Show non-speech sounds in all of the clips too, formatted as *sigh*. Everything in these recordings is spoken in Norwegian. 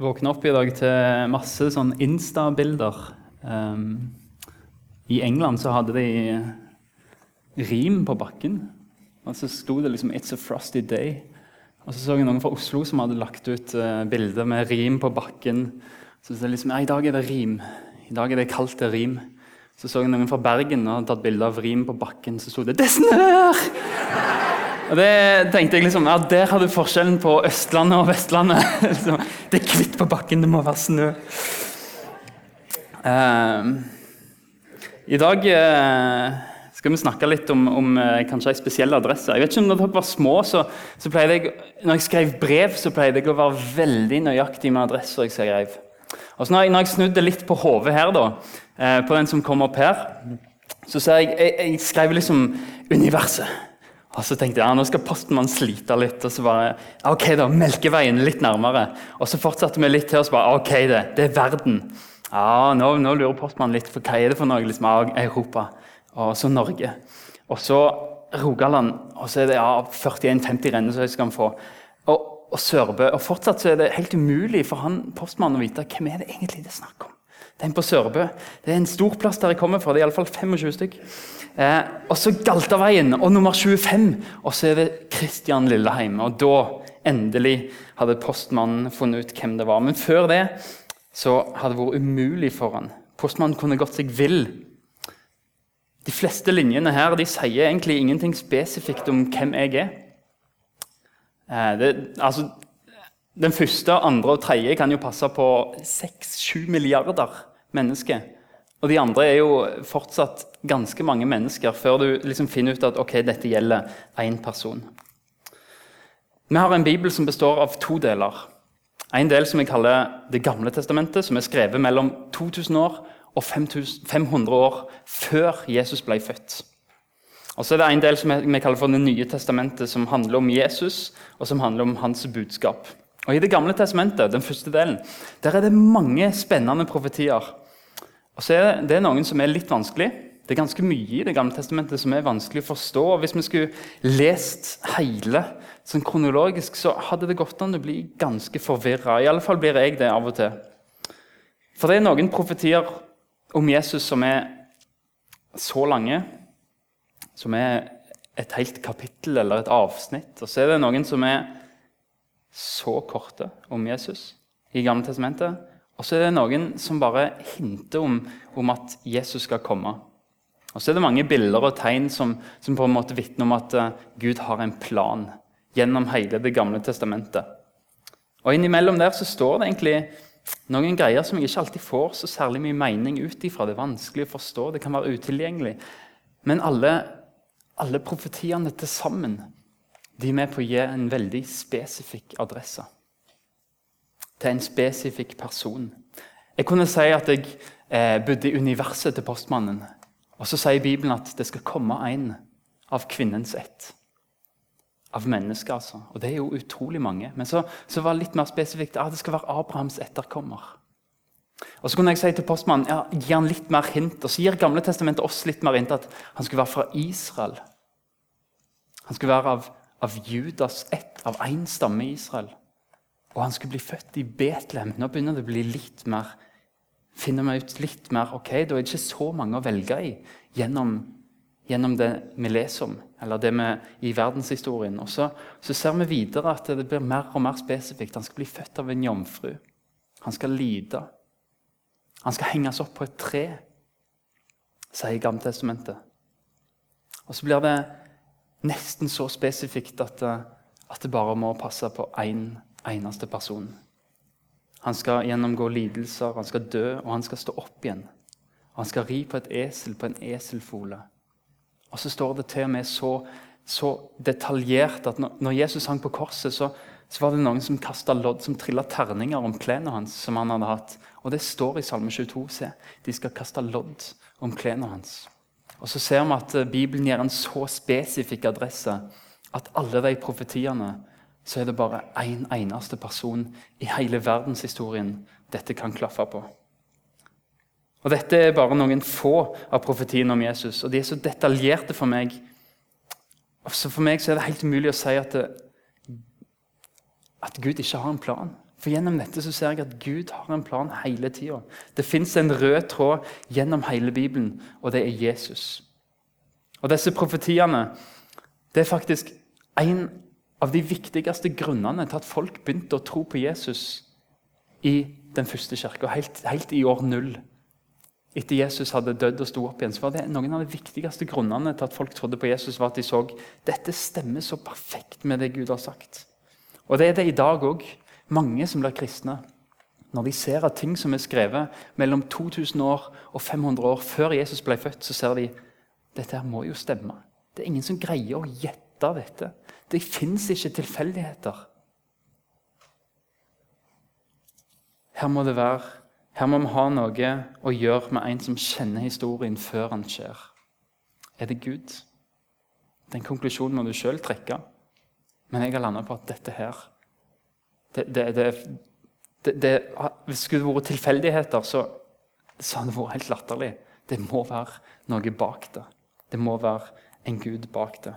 våkna opp i dag til masse sånn Insta-bilder. Um, I England så hadde de rim på bakken. Og så sto det liksom 'It's a frosty day'. Og så så jeg noen fra Oslo som hadde lagt ut uh, bilder med rim på bakken. Så det liksom, ja, I dag er det rim. I dag er det kaldt det rim. Så så jeg noen fra Bergen og hadde tatt bilde av rim på bakken. Så sto det 'Det snør!' Og det tenkte jeg liksom, ja, Der har du forskjellen på Østlandet og Vestlandet. *laughs* Liksom, det er hvitt på bakken, det må være snø. Uh, I dag uh, skal vi snakke litt om, om uh, kanskje en spesiell adresse. Jeg vet ikke om Når dere var små, så, så pleide jeg, når jeg skrev brev, så pleide jeg å være veldig nøyaktig med adresser jeg skrev. Og så når jeg, når jeg snudde litt på hodet her, da, eh, på den som kom opp her, så ser jeg, jeg, jeg skrev liksom 'Universet'. Og så tenkte jeg ja, nå skal postmannen slite litt. Og så bare ok da, Melkeveien litt nærmere. Og så fortsatte vi litt til, og så bare ok, det, det er verden. Ja, nå, nå lurer postmannen litt, for hva er det for noe? liksom, Europa. Og så Norge. Og så Rogaland. Og så er det ja, 41-50 renner som han skal få. Og, og Sørbø. Og fortsatt så er det helt umulig for han postmannen å vite hvem er det egentlig det er snakk om. Den på Sørbø. Det er en stor plass der jeg kommer fra. Det er iallfall 25 stykk. Eh, og så Galtaveien og nummer 25. Og så er det Kristian Lilleheim. Og da endelig hadde postmannen funnet ut hvem det var. Men før det så hadde det vært umulig for han. Postmannen kunne gått seg vill. De fleste linjene her de sier egentlig ingenting spesifikt om hvem jeg er. Eh, det, altså, den første, andre og tredje kan jo passe på 6-7 milliarder mennesker. Og de andre er jo fortsatt ganske mange mennesker før du liksom finner ut at ok, dette gjelder én person. Vi har en bibel som består av to deler. En del som vi kaller Det gamle testamentet, som er skrevet mellom 2000 år og 500 år før Jesus ble født. Og så er det en del som vi kaller for Det nye testamentet, som handler om Jesus og som handler om hans budskap. Og I Det gamle testamentet, den første delen, der er det mange spennende profetier og så er det, noen som er litt vanskelig. Det er ganske mye i Det gamle testamentet som er vanskelig å forstå. og Hvis vi skulle lest hele sånn kronologisk, så hadde det gått an å bli ganske forvirra. Iallfall blir jeg det av og til. For det er noen profetier om Jesus som er så lange, som er et helt kapittel eller et avsnitt. Og så er det noen som er så korte om Jesus i Gamle testamentet. Og så er det noen som bare hinter om, om at Jesus skal komme. Og så er det mange bilder og tegn som, som på en måte vitner om at uh, Gud har en plan gjennom hele Det gamle testamentet. Og Innimellom der så står det egentlig noen greier som jeg ikke alltid får så særlig mye mening ut ifra. Det er vanskelig å forstå, det kan være utilgjengelig. Men alle, alle profetiene til sammen de er med på å gi en veldig spesifikk adresse til en spesifikk person. Jeg kunne si at jeg eh, bodde i universet til postmannen. Og så sier Bibelen at det skal komme en av kvinnens ett. Av mennesker, altså. Og det er jo utrolig mange. Men så, så var det litt mer spesifikt at det skal være Abrahams etterkommer. Og så kunne jeg si til postmannen ja, gi han litt mer hint. Og så gir Gamle testamentet oss litt mer hint at han skulle være fra Israel. Han skulle være av, av Judas ett, av én stamme i Israel. Og han skulle bli født i Betlehem. Nå begynner det å bli litt mer finner vi ut litt mer ok, Da er det ikke så mange å velge i gjennom, gjennom det vi leser om, eller det vi i verdenshistorien. Og så, så, ser vi videre at det blir mer og mer spesifikt. Han skal bli født av en jomfru. Han skal lide. Han skal henges opp på et tre, sier Gammeltestamentet. Og så blir det nesten så spesifikt at, at det bare må passe på én eneste person. Han skal gjennomgå lidelser, han skal dø, og han skal stå opp igjen. Og han skal ri på et esel, på en eselfole. Og så står det til og med så, så detaljert at når, når, Jesus hang på korset, så, så var det noen som kasta lodd, som trilla terninger om klærne hans. som han hadde hatt. Og det står i Salme 22. se, De skal kaste lodd om klærne hans. Og så ser vi at eh, Bibelen gir en så spesifikk adresse at alle de profetiene så er det bare én en eneste person i hele verdenshistorien dette kan klaffe på. Og Dette er bare noen få av profetiene om Jesus, og de er så detaljerte for meg. Så for meg så er det helt umulig å si at, det, at Gud ikke har en plan For Gjennom dette så ser jeg at Gud har en plan hele tida. Det fins en rød tråd gjennom hele Bibelen, og det er Jesus. Og Disse profetiene det er faktisk en av de viktigste grunnene til at folk begynte å tro på Jesus i den første kirka, helt, helt, i år null. Etter Jesus hadde dødd og sto opp igjen, så var det noen av de viktigste grunnene til at folk trodde på Jesus, var at de så dette stemmer så perfekt med det Gud har sagt. Og det er det i dag òg. Mange som blir kristne. Når de ser at ting som er skrevet mellom 2000 år og 500 år før Jesus ble født, så ser de dette her må jo stemme. Det er ingen som greier å gjette dette. Det fins ikke tilfeldigheter. Her må det være, her må vi ha noe å gjøre med en som kjenner historien før han skjer. Er det Gud? Den konklusjonen må du sjøl trekke. Men jeg har landa på at dette her det, det, det, Hvis det skulle vært tilfeldigheter, så, så hadde det vært helt latterlig. Det må være noe bak det. Det må være en Gud bak det.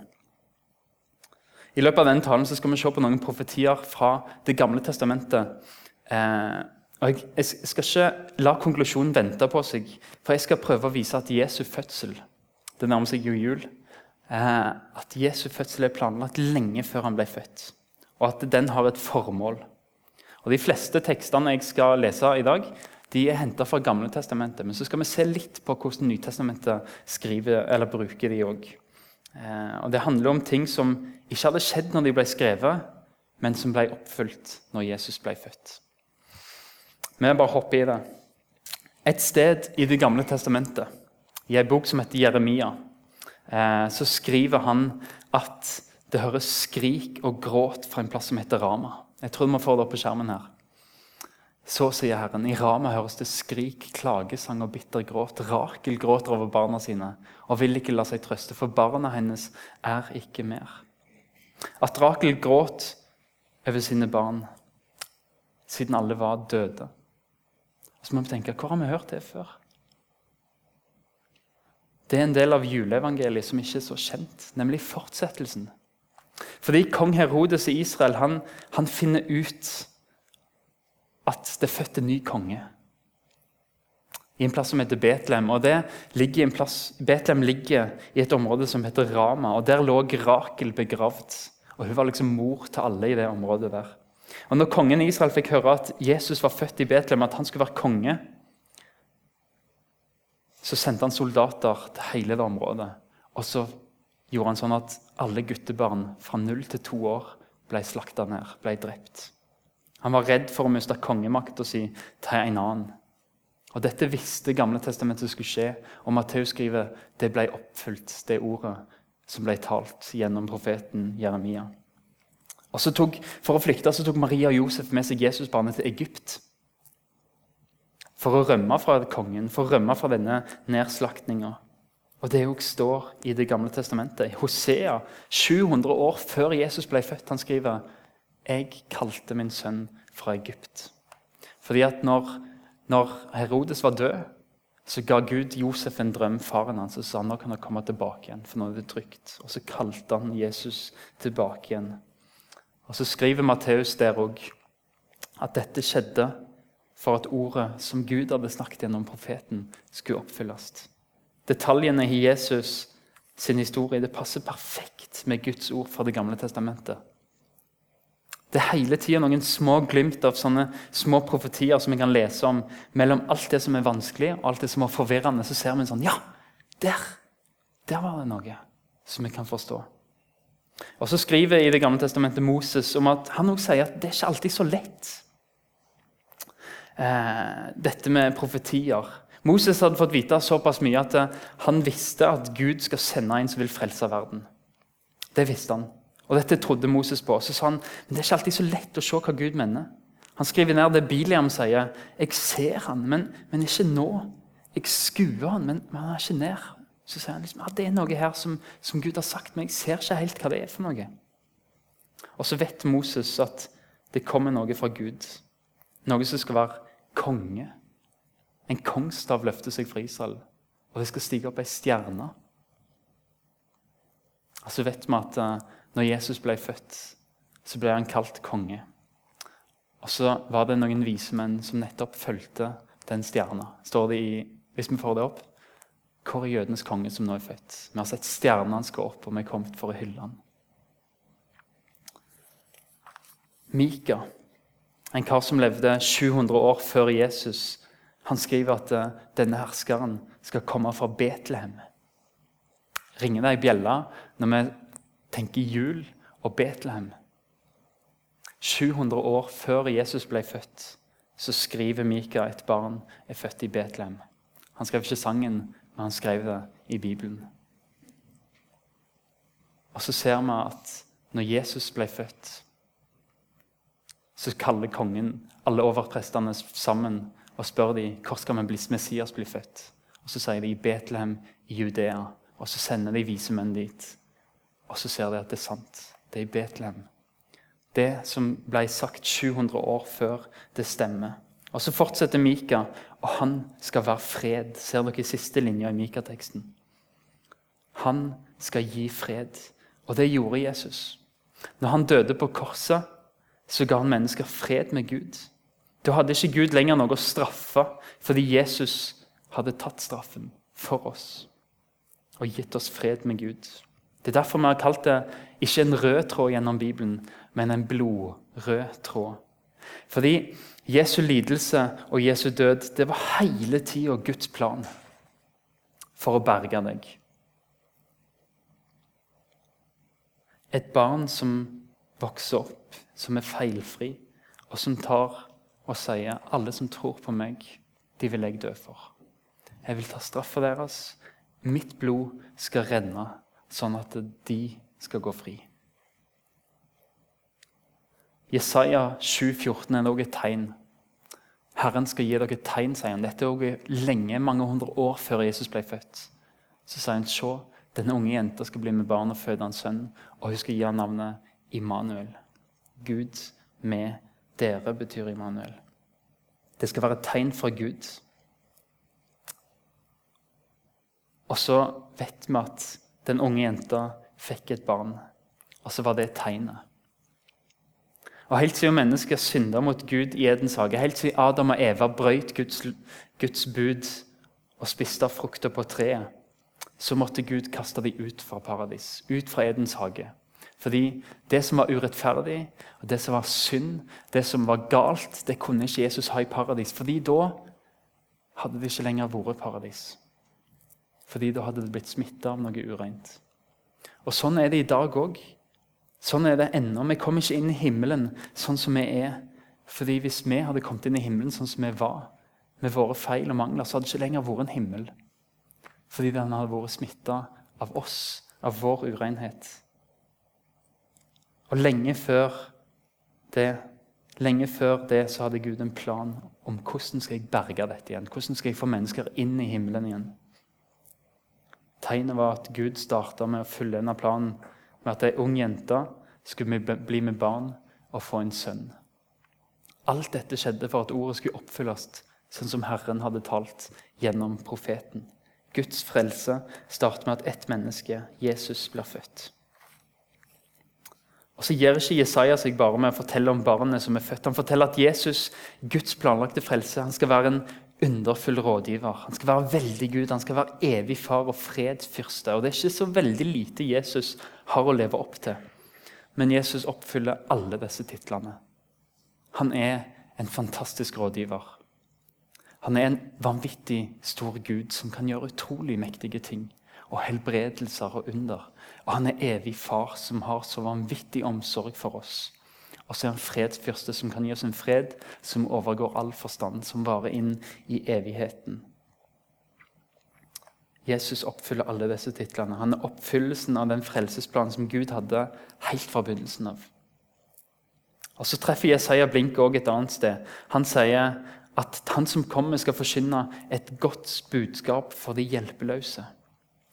I løpet av denne talen skal vi se på noen profetier fra Det gamle testamentet. Eh, og jeg, skal ikke la konklusjonen vente på seg, for jeg skal prøve å vise at Jesu fødsel Det nærmer seg jo jul. Eh, at Jesu fødsel er planlagt lenge før han ble født, og at den har et formål. Og De fleste tekstene jeg skal lese i dag, de er henta fra Gamle testamentet. Men så skal vi se litt på hvordan Nytestamentet skriver, eller bruker de òg. Eh, og det handler om ting som ikke hadde skjedd når de ble skrevet, men som ble oppfylt når Jesus ble født. Vi bare hopper i det. Et sted i Det gamle testamentet, i ei bok som heter Jeremia, eh, så skriver han at det høres skrik og gråt fra en plass som heter Rama. Jeg tror vi får det opp på skjermen her. Så sier Herren, i Rama høres det skrik, klagesang og bitter gråt. Rakel gråter over barna sine og vil ikke la seg trøste, for barna hennes er ikke mer. At Rakel gråt over sine barn siden alle var døde. Så må vi tenke hvor har vi hørt det før? Det er en del av juleevangeliet som ikke er så kjent, nemlig fortsettelsen. Fordi kong Herodes i Israel han, han finner ut at det er født en ny konge i en plass som heter Betlehem. Og det ligger i en plass, Betlehem ligger i et område som heter Rama. og Der lå Rakel begravd. Og Hun var liksom mor til alle i det området. der. Og når kongen Israel fikk høre at Jesus var født i Betlehem, at han skulle være konge, så sendte han soldater til hele det området. Og så gjorde han sånn at alle guttebarn fra null til to år ble slakta ned, ble drept. Han var redd for å miste kongemakta si til en annen. Og Dette visste Gamle testamentet skulle skje, og Matteus skriver det ble oppfylt, det ordet som ble talt gjennom profeten Jeremia. Og så tok, For å flykte så tok Maria og Josef med seg Jesusbarnet til Egypt. For å rømme fra kongen, for å rømme fra denne nedslaktninga. Og Det òg står i Det gamle testamentet. Hosea, 700 år før Jesus ble født, han skriver jeg kalte min sønn fra Egypt. Fordi at når, når Herodes var død, så ga Gud Josef en drøm, faren hans, og sa nå kan han komme tilbake igjen. for nå er det trygt. Og så kalte han Jesus tilbake igjen. Og Så skriver Matteus der òg at dette skjedde for at ordet som Gud hadde snakket gjennom profeten, skulle oppfylles. Detaljene i Jesus sin historie det passer perfekt med Guds ord fra Det gamle testamentet. Det er hele tida noen små glimt av sånne små profetier som vi kan lese om. Mellom alt det som er vanskelig og alt det som er forvirrende, så ser vi en sånn Ja, der! Der var det noe som vi kan forstå. Og Så skriver i Det gamle testamentet Moses om at han også sier at det er ikke alltid så lett. Eh, dette med profetier. Moses hadde fått vite såpass mye at eh, han visste at Gud skal sende en som vil frelse verden. Det visste han. Og Dette trodde Moses på. Så sa han men det er ikke alltid så lett å se hva Gud mener. Han skriver ned det Biliam sier. Jeg ser han, men, men ikke nå. Jeg skuer han, men, men han er ikke nær. Så sier han liksom, ja, det er noe her som, som, Gud har sagt, men jeg ser ikke helt hva det er for noe. Og så vet Moses at det kommer noe fra Gud. Noe som skal være konge. En kongstav løfter seg fra Israel, og det skal stige opp ei stjerne. Og så vet vi at uh, når Jesus ble født, så ble han kalt konge. Og så var det noen vise menn som nettopp fulgte den stjerna. Står det i, Hvis vi får det opp. Hvor er jødenes konge som nå er født? Vi har sett stjerna hans gå opp, og vi er kommet for å hylle han. Mika, en kar som levde 700 år før Jesus, han skriver at eh, denne herskeren skal komme fra Betlehem. Ringer det ei bjelle når vi tenker jul og Betlehem? 700 år før Jesus ble født, så skriver Mika et barn er født i Betlehem. Han skrev ikke sangen, men han skrev det i Bibelen. Og så ser vi at når Jesus ble født, så kaller kongen alle overprestene sammen og spør de, hvor skal vi bli, Messias bli født. Og Så sier de i Betlehem i Judea. Og så sender de vise menn dit. Og så ser de at det er sant. Det er i Betlehem. Det som ble sagt 700 år før, det stemmer. Og Så fortsetter Mika, og han skal være fred. Ser dere siste linja i Mika-teksten? Han skal gi fred. Og det gjorde Jesus. Når han døde på korset, så ga han mennesker fred med Gud. Da hadde ikke Gud lenger noe å straffe, fordi Jesus hadde tatt straffen for oss og gitt oss fred med Gud. Det er derfor vi har kalt det ikke en rød tråd gjennom Bibelen, men en blodrød tråd. Fordi Jesu lidelse og Jesu død det var hele tida Guds plan for å berge deg. Et barn som vokser opp, som er feilfri, og som tar og sier alle som tror på meg, de vil jeg dø for. Jeg vil ta straffa deres. Mitt blod skal renne, sånn at de skal gå fri. Jesaja 7,14 er også et tegn. Herren skal gi dere et tegn, sier han. Dette er også lenge, mange hundre år før Jesus ble født. Så sier han, se, denne unge jenta skal bli med barn og føde en sønn, og hun skal gi ham navnet Immanuel. Gud med dere betyr Immanuel. Det skal være et tegn fra Gud. Og så vet vi at den unge jenta fikk et barn, og så var det tegnet. Og Helt siden mennesker synda mot Gud i Edens hage, helt siden Adam og Eva brøyt Guds, Guds bud og spiste frukter på treet, så måtte Gud kaste dem ut fra paradis, ut fra Edens hage. Fordi det som var urettferdig, og det som var synd, det som var galt, det kunne ikke Jesus ha i paradis. Fordi da hadde det ikke lenger vært paradis. Fordi da hadde det blitt smitta av noe ureint. Og Sånn er det i dag òg. Sånn er det ennå. Vi kommer ikke inn i himmelen sånn som vi er. Fordi hvis vi hadde kommet inn i himmelen sånn som vi var, med våre feil og mangler, så hadde det ikke lenger vært en himmel. Fordi den hadde vært smitta av oss, av vår urenhet. Og lenge før det Lenge før det så hadde Gud en plan om hvordan skal jeg berge dette igjen. Hvordan skal jeg få mennesker inn i himmelen igjen. Tegnet var at Gud starta med å følge denne planen med at ei ung jente skulle bli med barn og få en sønn. Alt dette skjedde for at ordet skulle oppfylles sånn som Herren hadde talt gjennom profeten. Guds frelse starter med at ett menneske, Jesus, blir født. Og Så gir ikke Jesaja seg bare med å fortelle om barnet som er født. Han forteller at Jesus, Guds planlagte frelse, han skal være en underfull rådgiver. Han skal være veldig Gud, han skal være evig far og fredsfyrste. Og Det er ikke så veldig lite Jesus har å leve opp til. Men Jesus oppfyller alle disse titlene. Han er en fantastisk rådgiver. Han er en vanvittig stor Gud som kan gjøre utrolig mektige ting. Og helbredelser og under. Og han er evig far som har så vanvittig omsorg for oss. Og så er han fredsfyrste som kan gi oss en fred som overgår all forstand, som varer inn i evigheten. Jesus oppfyller alle disse titlene. Han er oppfyllelsen av den frelsesplanen som Gud hadde helt fra begynnelsen av. Og Så treffer Jesaja blink også et annet sted. Han sier at han som kommer, skal forkynne et godt budskap for de hjelpeløse.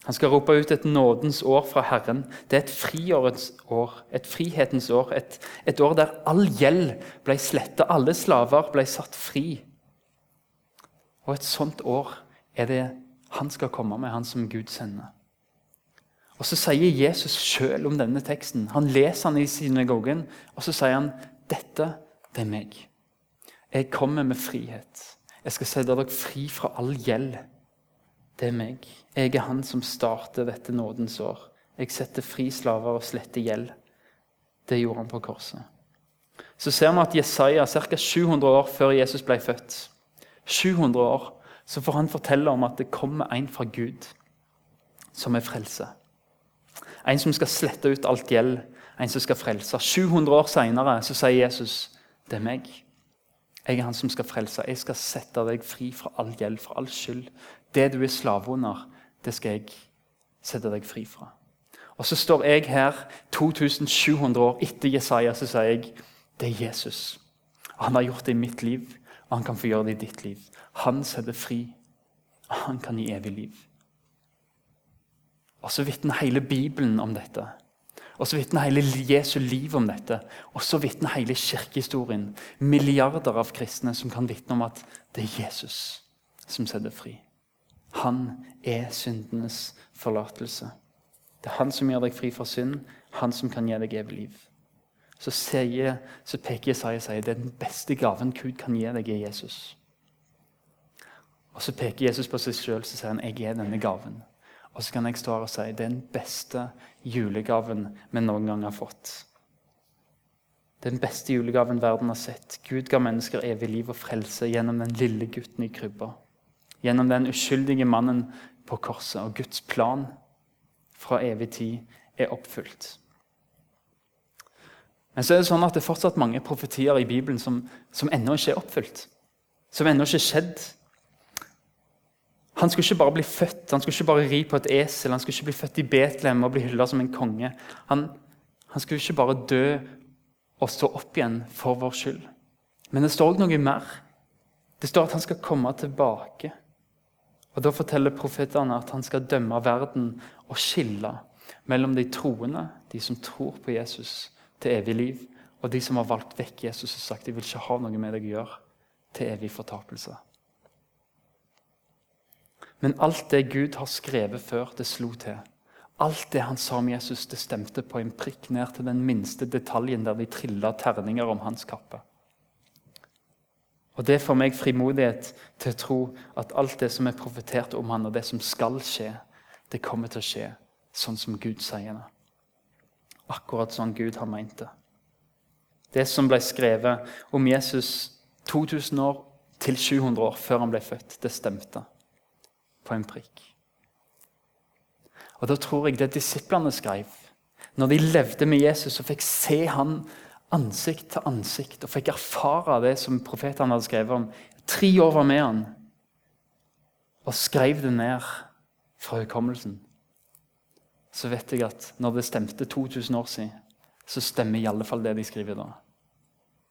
Han skal rope ut et nådens år fra Herren. Det er et friårets år, et frihetens år. Et, et år der all gjeld ble sletta, alle slaver ble satt fri. Og et sånt år er det han skal komme med, han som Gud sender. Og Så sier Jesus sjøl om denne teksten. Han leser den i synagogen, og så sier han dette det er meg. Jeg kommer med frihet. Jeg skal sette dere fri fra all gjeld. Det er meg. Jeg er han som starter dette nådens år. Jeg setter fri slaver og sletter gjeld. Det gjorde han på korset. Så ser vi at Jesaja, ca. 700 år før Jesus ble født, 700 år, så får han fortelle om at det kommer en fra Gud som er frelse. En som skal slette ut alt gjeld, en som skal frelse. 700 år seinere sier Jesus, 'Det er meg. Jeg er han som skal frelse. Jeg skal sette deg fri fra all gjeld, fra all skyld. Det du er slave under, det skal jeg sette deg fri fra.' Og så står jeg her 2700 år etter Jesaja så sier jeg, 'Det er Jesus.' Han har gjort det i mitt liv, og han kan få gjøre det i ditt liv. Han setter fri, og han kan gi evig liv. Og så vitner hele Bibelen om dette. Og så vitner hele Jesu liv om dette. Og så vitner hele kirkehistorien. Milliarder av kristne som kan vitne om at det er Jesus som setter fri. Han er syndenes forlatelse. Det er han som gjør deg fri fra synd, han som kan gi deg evig liv. Så, sier, så peker Jesaja sier det er den beste gaven Gud kan gi deg, er Jesus. Og Så peker Jesus på seg sjøl og sier han, jeg er denne gaven. Og så kan jeg stå her og si det er den beste julegaven vi noen gang har fått. Den beste julegaven verden har sett. Gud ga mennesker evig liv og frelse gjennom den lille gutten i krybba. Gjennom den uskyldige mannen på korset. Og Guds plan fra evig tid er oppfylt. Men så er det sånn at det er fortsatt mange profetier i Bibelen som, som ennå ikke er oppfylt. Som ennå ikke er skjedd. Han skulle ikke bare bli født, han skulle ikke bare ri på et esel, han skulle ikke bli født i Betlehem og bli hylla som en konge. Han, han, skulle ikke bare dø og stå opp igjen for vår skyld. Men det står òg noe mer. Det står at han skal komme tilbake. Og Da forteller profetene at han skal dømme verden og skille mellom de troende, de som tror på Jesus til evig liv, og de som har valgt vekk Jesus og sagt de vil ikke ha noe med deg å gjøre, til evig fortapelse. Men alt det Gud har skrevet før, det slo til. Alt det han sa om Jesus, det stemte på en prikk ned til den minste detaljen der de trilla terninger om hans kappe. Og Det får meg frimodighet til å tro at alt det som er profetert om han, og det som skal skje, det kommer til å skje sånn som Gud sier det. Akkurat sånn Gud har meint det. Det som ble skrevet om Jesus 2000 år til 700 år før han ble født, det stemte på en prikk. Og Da tror jeg det disiplene skrev, når de levde med Jesus og fikk se han ansikt til ansikt og fikk erfare det som profetene hadde skrevet om Tre år var med han og skrev det ned fra hukommelsen. Så vet jeg at når det stemte 2000 år siden, så stemmer i alle fall det de skriver da.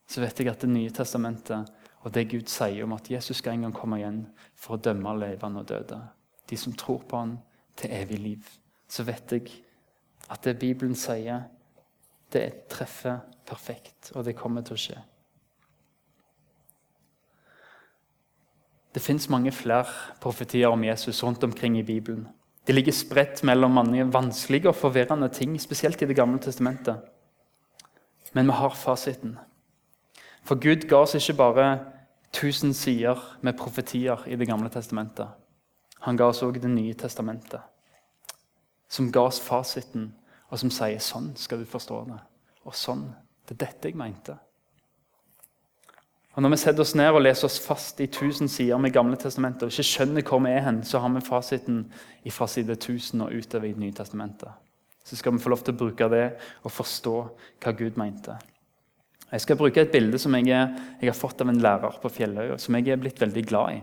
Så vet jeg at Det nye testamentet og det Gud sier om at Jesus skal en gang komme igjen for å dømme levende og døde. De som tror på han til evig liv. Så vet jeg at det Bibelen sier, det treffer perfekt, og det kommer til å skje. Det fins mange flere profetier om Jesus rundt omkring i Bibelen. De ligger spredt mellom mange vanskelige og forvirrende ting, spesielt i Det gamle testamentet. Men vi har fasiten. For Gud ga oss ikke bare 1000 sider med profetier i Det gamle testamentet. Han ga oss òg Det nye testamentet, som ga oss fasiten, og som sier sånn skal du forstå det. Og sånn. Det er dette jeg mente. Og Når vi setter oss ned og leser oss fast i 1000 sider med Gamle testamentet, og ikke skjønner hvor vi er hen, så har vi fasiten fra side 1000 og utover i Det nye testamentet. Så skal vi få lov til å bruke det og forstå hva Gud mente. Jeg skal bruke et bilde som jeg, jeg har fått av en lærer på Fjelløya, som jeg er blitt veldig glad i.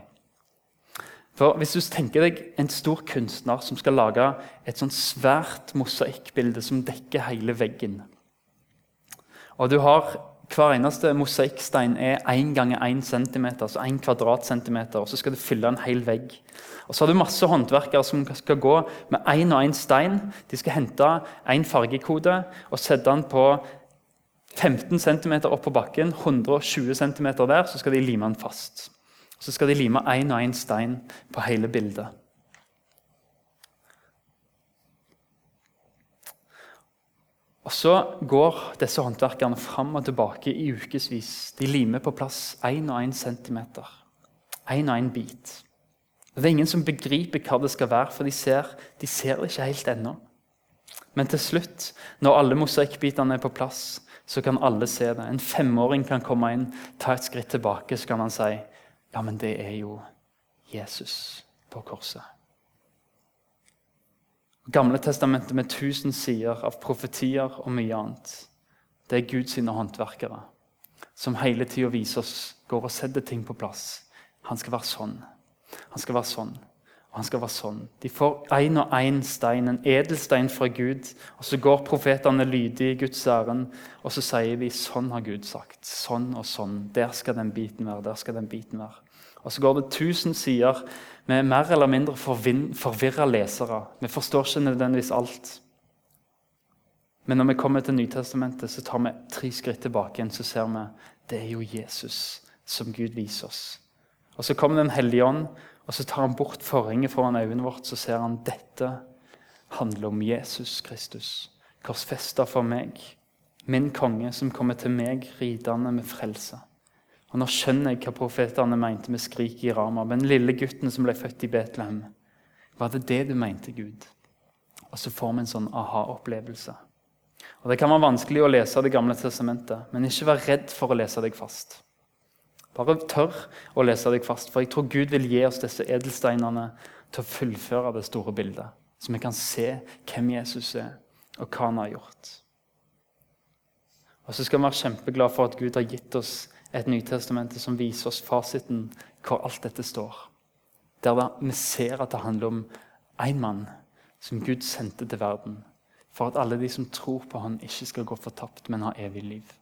For Hvis du tenker deg en stor kunstner som skal lage et sånt svært mosaikkbilde som dekker hele veggen Og du har Hver eneste mosaikkstein er 1 ganger 1 cm, altså 1 kvadratcentimeter. Og så skal du fylle en hel vegg. Og så har du masse håndverkere som skal gå med én og én stein. De skal hente én fargekode og sette den på 15 cm opp på bakken, 120 cm der, så skal de lime den fast. Så skal de lime én og én stein på hele bildet. Og Så går disse håndverkerne fram og tilbake i ukevis. De limer på plass én og én centimeter. Én og én bit. Det er ingen som begriper hva det skal være, for de ser, de ser det ikke helt ennå. Men til slutt, når alle mosaikkbitene er på plass, så kan alle se det. En femåring kan komme inn, ta et skritt tilbake, så kan han si ja, men det er jo Jesus på korset. Gamle testamentet med tusen sider av profetier og mye annet. Det er Guds håndverkere som hele tida viser oss, går og setter ting på plass. Han skal være sånn. Han skal være sånn. Han skal være sånn. De får én og én stein, en edelstein fra Gud. Og så går profetene lydig i Guds ærend, og så sier de sånn har Gud sagt. Sånn og sånn. Der skal den biten være. Der skal den biten være. Og så går det 1000 sider med mer eller mindre forvirra lesere. Vi forstår ikke nødvendigvis alt. Men når vi kommer til Nytestamentet, så tar vi tre skritt tilbake igjen, så ser vi det er jo Jesus som Gud viser oss. Og Så kommer Den hellige ånd, og så tar han bort forhenget foran øynene vårt, så ser han dette handler om Jesus Kristus, korsfesta for meg. Min konge som kommer til meg ridende med frelse. Og Nå skjønner jeg hva profetene mente med skriket i Rama. Den lille gutten som ble født i Betlehem. Var det det du mente, Gud? Og så får vi en sånn aha-opplevelse. Og Det kan være vanskelig å lese Det gamle testamentet, men ikke vær redd for å lese deg fast. Bare tør å lese deg fast, for jeg tror Gud vil gi oss disse edelsteinene til å fullføre det store bildet, så vi kan se hvem Jesus er, og hva han har gjort. Og så skal vi være kjempeglade for at Gud har gitt oss et Nytestamentet som viser oss fasiten hvor alt dette står. Der vi ser at det handler om én mann som Gud sendte til verden for at alle de som tror på han ikke skal gå fortapt, men ha evig liv.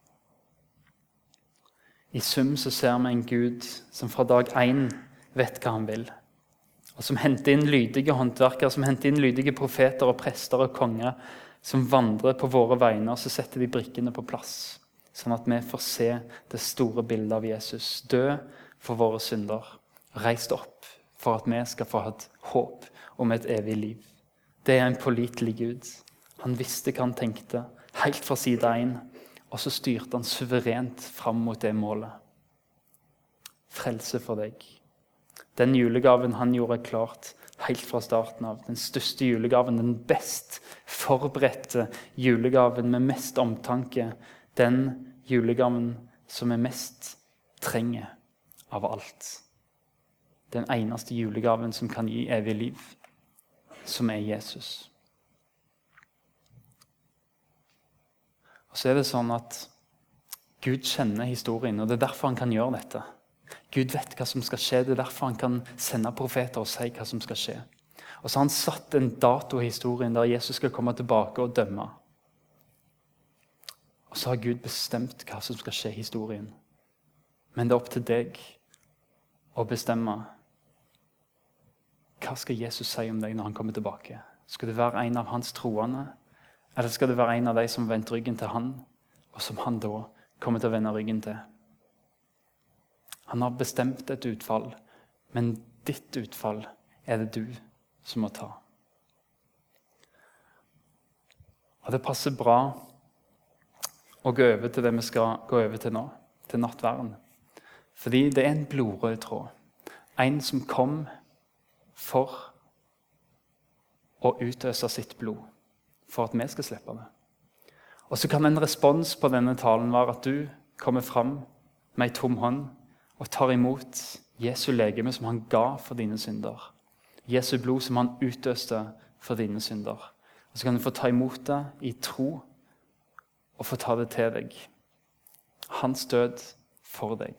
I sum så ser vi en Gud som fra dag én vet hva han vil. Og som henter inn lydige håndverkere, som henter inn lydige profeter og prester og konger, som vandrer på våre vegne, og så setter de brikkene på plass sånn at vi får se det store bildet av Jesus. Dø for våre synder, reist opp for at vi skal få hatt håp om et evig liv. Det er en pålitelig Gud. Han visste hva han tenkte, helt fra side én, og så styrte han suverent fram mot det målet. Frelse for deg. Den julegaven han gjorde klart helt fra starten av. Den største julegaven, den best forberedte julegaven med mest omtanke, den julegaven som vi mest trenger av alt. Den eneste julegaven som kan gi evig liv, som er Jesus. Og så er det sånn at Gud kjenner historien, og det er derfor han kan gjøre dette. Gud vet hva som skal skje, det er derfor han kan sende profeter og si hva som skal skje. Og så har han satt en dato i historien der Jesus skal komme tilbake og dømme. Og så har Gud bestemt hva som skal skje i historien. Men det er opp til deg å bestemme hva skal Jesus si om deg når han kommer tilbake. Skal du være en av hans troende, eller skal du være en av de som vendte ryggen til han, og som han da kommer til å vende ryggen til? Han har bestemt et utfall, men ditt utfall er det du som må ta. Og det passer bra å gå over til det vi skal gå over til nå, til nattverden. Fordi det er en blodrød tråd. En som kom for å utøse sitt blod, for at vi skal slippe det. Og så kan en respons på denne talen være at du kommer fram med ei tom hånd og tar imot Jesu legeme som han ga for dine synder. Jesu blod som han utøste for dine synder. Og Så kan du få ta imot det i tro og få ta det til deg. Hans død for deg.